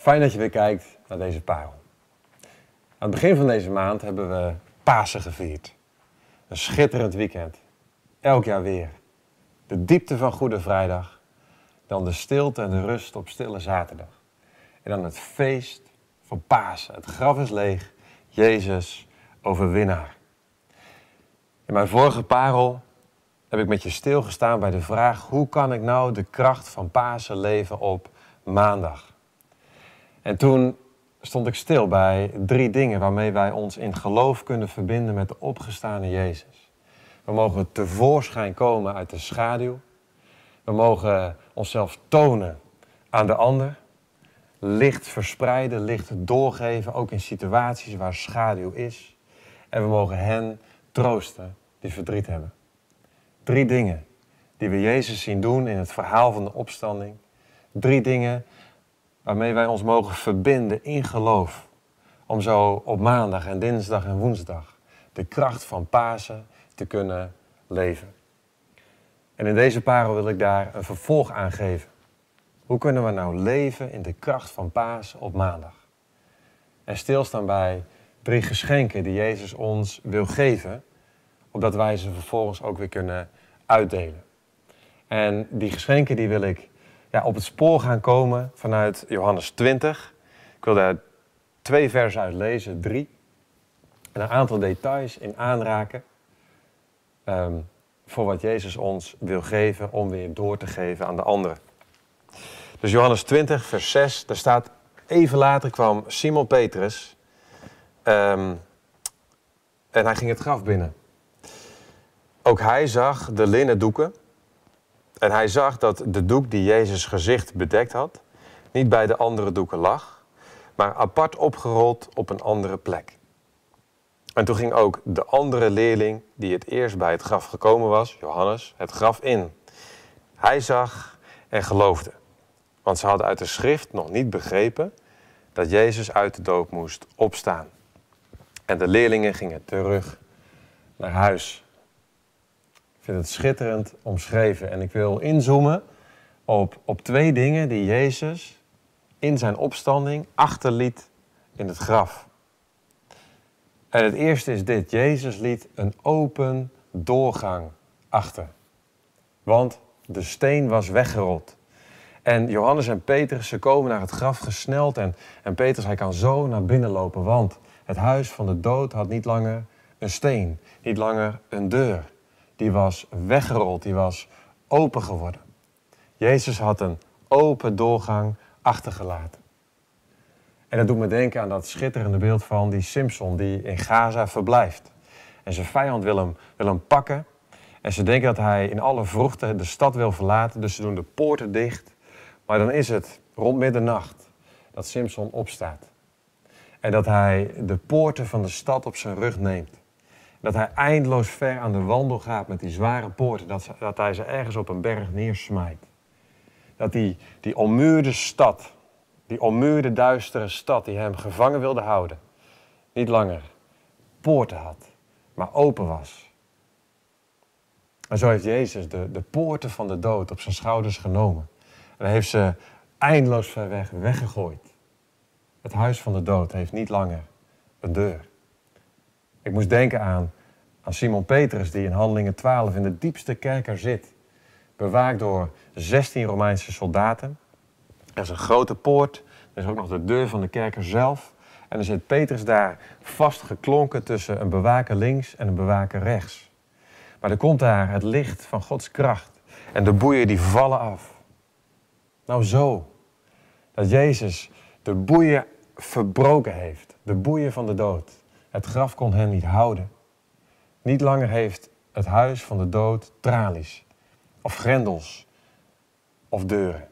Fijn dat je weer kijkt naar deze parel. Aan het begin van deze maand hebben we Pasen gevierd. Een schitterend weekend. Elk jaar weer. De diepte van Goede Vrijdag. Dan de stilte en de rust op Stille Zaterdag. En dan het feest van Pasen. Het graf is leeg. Jezus overwinnaar. In mijn vorige parel heb ik met je stilgestaan bij de vraag: hoe kan ik nou de kracht van Pasen leven op maandag? En toen stond ik stil bij drie dingen waarmee wij ons in geloof kunnen verbinden met de opgestane Jezus. We mogen tevoorschijn komen uit de schaduw. We mogen onszelf tonen aan de ander. Licht verspreiden, licht doorgeven, ook in situaties waar schaduw is. En we mogen hen troosten die verdriet hebben. Drie dingen die we Jezus zien doen in het verhaal van de opstanding. Drie dingen waarmee wij ons mogen verbinden in geloof. Om zo op maandag en dinsdag en woensdag de kracht van Pasen te kunnen leven. En in deze parel wil ik daar een vervolg aan geven. Hoe kunnen we nou leven in de kracht van Pasen op maandag? En stilstaan bij drie geschenken die Jezus ons wil geven, opdat wij ze vervolgens ook weer kunnen uitdelen. En die geschenken die wil ik ja, op het spoor gaan komen vanuit Johannes 20. Ik wil daar twee versen uit lezen, drie. En een aantal details in aanraken. Ehm, voor wat Jezus ons wil geven om weer door te geven aan de anderen. Dus Johannes 20, vers 6, daar staat... Even later kwam Simon Petrus ehm, en hij ging het graf binnen. Ook hij zag de linnen doeken en hij zag dat de doek die Jezus gezicht bedekt had, niet bij de andere doeken lag, maar apart opgerold op een andere plek. En toen ging ook de andere leerling, die het eerst bij het graf gekomen was, Johannes, het graf in. Hij zag en geloofde, want ze hadden uit de schrift nog niet begrepen dat Jezus uit de dood moest opstaan. En de leerlingen gingen terug naar huis vind het schitterend omschreven. En ik wil inzoomen op, op twee dingen die Jezus in zijn opstanding achterliet in het graf. En het eerste is dit. Jezus liet een open doorgang achter. Want de steen was weggerold. En Johannes en Petrus, ze komen naar het graf gesneld. En, en Petrus, hij kan zo naar binnen lopen. Want het huis van de dood had niet langer een steen. Niet langer een deur die was weggerold, die was open geworden. Jezus had een open doorgang achtergelaten. En dat doet me denken aan dat schitterende beeld van die Simpson die in Gaza verblijft. En zijn vijand wil hem, wil hem pakken. En ze denken dat hij in alle vroegte de stad wil verlaten, dus ze doen de poorten dicht. Maar dan is het rond middernacht dat Simpson opstaat. En dat hij de poorten van de stad op zijn rug neemt. Dat hij eindeloos ver aan de wandel gaat met die zware poorten. Dat, dat hij ze ergens op een berg neersmijt. Dat die, die ommuurde stad, die ommuurde duistere stad die hem gevangen wilde houden, niet langer poorten had, maar open was. En zo heeft Jezus de, de poorten van de dood op zijn schouders genomen. En heeft ze eindeloos ver weg weggegooid. Het huis van de dood heeft niet langer een deur. Ik moest denken aan, aan Simon Petrus, die in Handelingen 12 in de diepste kerker zit. Bewaakt door 16 Romeinse soldaten. Er is een grote poort. Er is ook nog de deur van de kerker zelf. En dan zit Petrus daar vastgeklonken tussen een bewaker links en een bewaker rechts. Maar er komt daar het licht van Gods kracht. En de boeien die vallen af. Nou zo. Dat Jezus de boeien verbroken heeft. De boeien van de dood. Het graf kon hen niet houden. Niet langer heeft het huis van de dood tralies, of grendels, of deuren.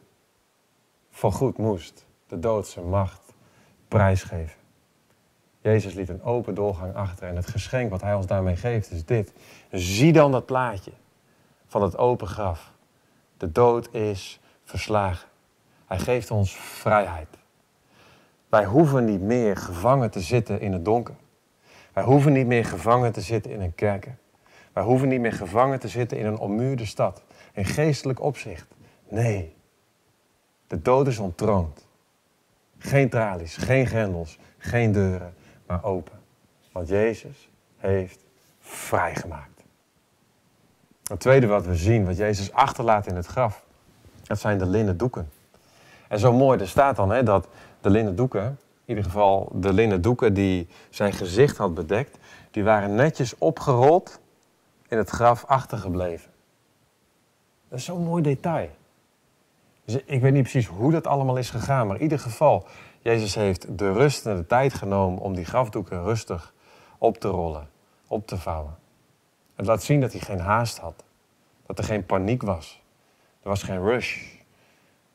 Voorgoed moest de dood zijn macht prijsgeven. Jezus liet een open doorgang achter en het geschenk wat hij ons daarmee geeft is dit. Zie dan dat plaatje van het open graf. De dood is verslagen. Hij geeft ons vrijheid. Wij hoeven niet meer gevangen te zitten in het donker. Wij hoeven niet meer gevangen te zitten in een kerker. Wij hoeven niet meer gevangen te zitten in een ommuurde stad. In geestelijk opzicht. Nee. De dood is ontroond. Geen tralies, geen grendels, geen deuren, maar open. Want Jezus heeft vrijgemaakt. Het tweede wat we zien, wat Jezus achterlaat in het graf, dat zijn de linnen doeken. En zo mooi, er staat dan hè, dat de linnen doeken, ieder geval de linnen doeken die zijn gezicht had bedekt, die waren netjes opgerold in het graf achtergebleven. Dat is zo'n mooi detail. Dus ik weet niet precies hoe dat allemaal is gegaan, maar in ieder geval, Jezus heeft de rust en de tijd genomen om die grafdoeken rustig op te rollen, op te vouwen. Het laat zien dat hij geen haast had, dat er geen paniek was. Er was geen rush.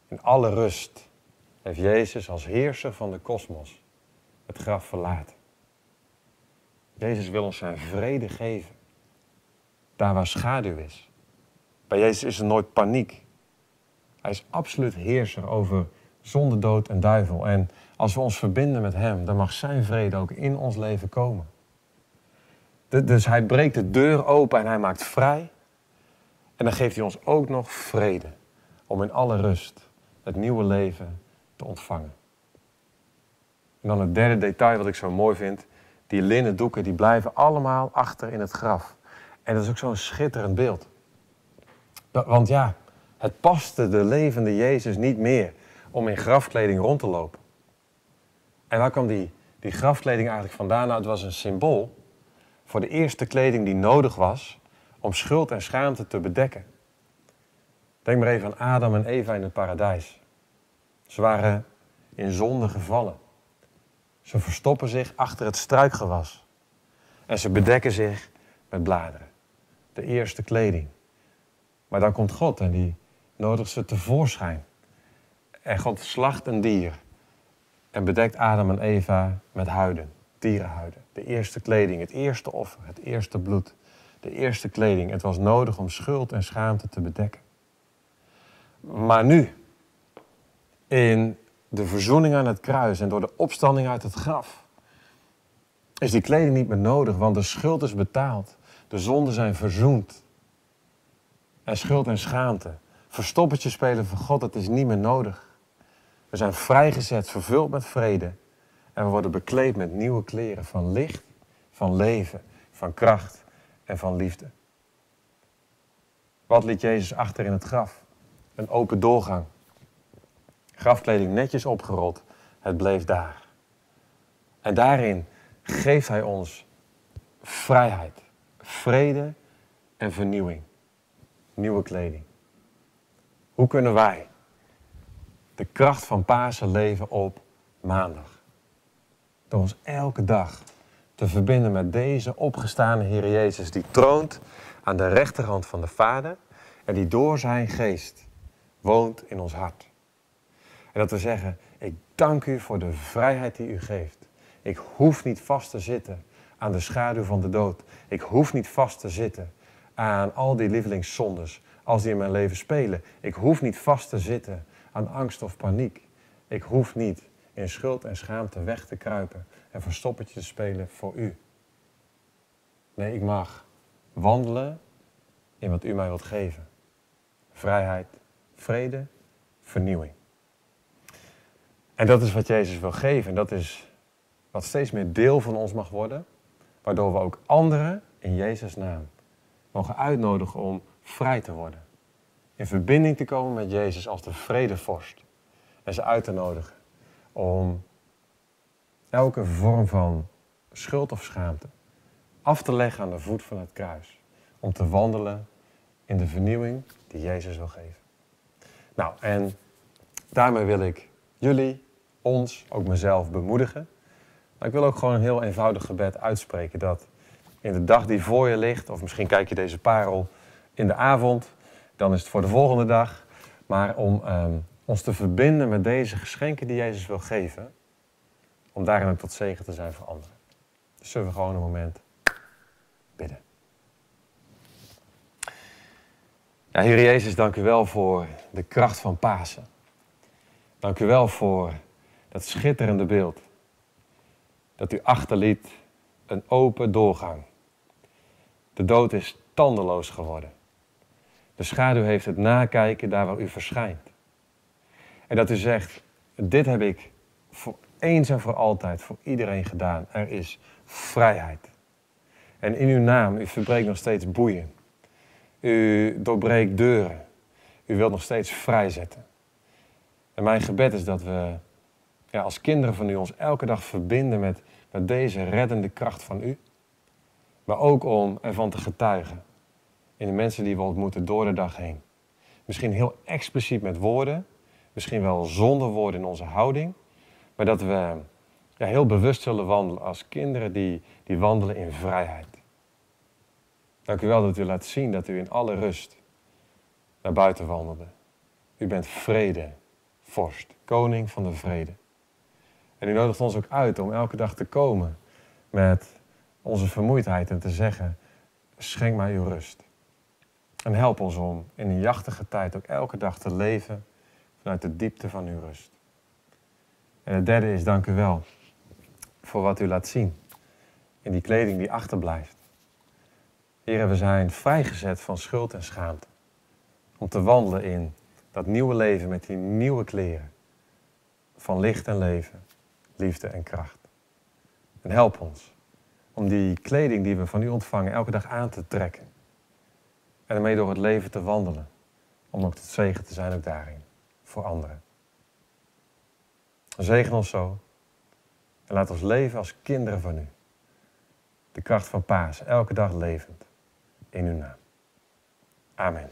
In alle rust heeft Jezus als heerser van de kosmos het graf verlaten. Jezus wil ons zijn vrede geven. Daar waar schaduw is. Bij Jezus is er nooit paniek. Hij is absoluut heerser over zonde, dood en duivel. En als we ons verbinden met Hem, dan mag Zijn vrede ook in ons leven komen. Dus Hij breekt de deur open en Hij maakt vrij. En dan geeft Hij ons ook nog vrede om in alle rust het nieuwe leven ontvangen. En dan het derde detail wat ik zo mooi vind. Die linnen doeken die blijven allemaal achter in het graf. En dat is ook zo'n schitterend beeld. Want ja, het paste de levende Jezus niet meer om in grafkleding rond te lopen. En waar kwam die, die grafkleding eigenlijk vandaan? Nou, het was een symbool voor de eerste kleding die nodig was om schuld en schaamte te bedekken. Denk maar even aan Adam en Eva in het paradijs. Ze waren in zonde gevallen. Ze verstoppen zich achter het struikgewas. En ze bedekken zich met bladeren. De eerste kleding. Maar dan komt God en die nodigt ze tevoorschijn. En God slacht een dier en bedekt Adam en Eva met huiden, dierenhuiden. De eerste kleding, het eerste offer, het eerste bloed. De eerste kleding. Het was nodig om schuld en schaamte te bedekken. Maar nu, in de verzoening aan het kruis en door de opstanding uit het graf, is die kleding niet meer nodig, want de schuld is betaald. De zonden zijn verzoend. En schuld en schaamte, verstoppertje spelen voor God, dat is niet meer nodig. We zijn vrijgezet, vervuld met vrede. En we worden bekleed met nieuwe kleren van licht, van leven, van kracht en van liefde. Wat liet Jezus achter in het graf? Een open doorgang. Grafkleding netjes opgerold. Het bleef daar. En daarin geeft Hij ons vrijheid, vrede en vernieuwing. Nieuwe kleding. Hoe kunnen wij de kracht van Pasen leven op maandag? Door ons elke dag te verbinden met deze opgestane Heer Jezus, die troont aan de rechterhand van de Vader en die door zijn geest woont in ons hart. En dat we zeggen, ik dank u voor de vrijheid die u geeft. Ik hoef niet vast te zitten aan de schaduw van de dood. Ik hoef niet vast te zitten aan al die lievelingszondes als die in mijn leven spelen. Ik hoef niet vast te zitten aan angst of paniek. Ik hoef niet in schuld en schaamte weg te kruipen en verstoppertje te spelen voor u. Nee, ik mag wandelen in wat u mij wilt geven. Vrijheid, vrede, vernieuwing. En dat is wat Jezus wil geven. En dat is wat steeds meer deel van ons mag worden. Waardoor we ook anderen in Jezus' naam mogen uitnodigen om vrij te worden. In verbinding te komen met Jezus als de vredevorst. En ze uit te nodigen om elke vorm van schuld of schaamte af te leggen aan de voet van het kruis. Om te wandelen in de vernieuwing die Jezus wil geven. Nou, en daarmee wil ik jullie, ons, ook mezelf bemoedigen. Maar ik wil ook gewoon een heel eenvoudig gebed uitspreken dat in de dag die voor je ligt, of misschien kijk je deze parel in de avond, dan is het voor de volgende dag. Maar om ehm, ons te verbinden met deze geschenken die Jezus wil geven, om daarin ook tot zegen te zijn voor anderen. Dus zullen we gewoon een moment bidden. Ja, Heer Jezus, dank u wel voor de kracht van Pasen. Dank u wel voor dat schitterende beeld. Dat u achterliet een open doorgang. De dood is tandeloos geworden. De schaduw heeft het nakijken daar waar u verschijnt. En dat u zegt, dit heb ik voor eens en voor altijd voor iedereen gedaan. Er is vrijheid. En in uw naam, u verbreekt nog steeds boeien. U doorbreekt deuren. U wilt nog steeds vrijzetten. En mijn gebed is dat we ja, als kinderen van u ons elke dag verbinden met, met deze reddende kracht van u. Maar ook om ervan te getuigen in de mensen die we ontmoeten door de dag heen. Misschien heel expliciet met woorden, misschien wel zonder woorden in onze houding, maar dat we ja, heel bewust zullen wandelen als kinderen die, die wandelen in vrijheid. Dank u wel dat u laat zien dat u in alle rust naar buiten wandelde. U bent vrede, vorst, koning van de vrede. En u nodigt ons ook uit om elke dag te komen met onze vermoeidheid en te zeggen, schenk mij uw rust. En help ons om in een jachtige tijd ook elke dag te leven vanuit de diepte van uw rust. En het derde is, dank u wel voor wat u laat zien in die kleding die achterblijft. Heren, we zijn vrijgezet van schuld en schaamte. Om te wandelen in dat nieuwe leven met die nieuwe kleren. Van licht en leven, liefde en kracht. En help ons om die kleding die we van u ontvangen elke dag aan te trekken. En ermee door het leven te wandelen. Om ook tot zegen te zijn ook daarin. Voor anderen. Zegen ons zo. En laat ons leven als kinderen van u. De kracht van Paas, elke dag levend. In uw naam. Amen.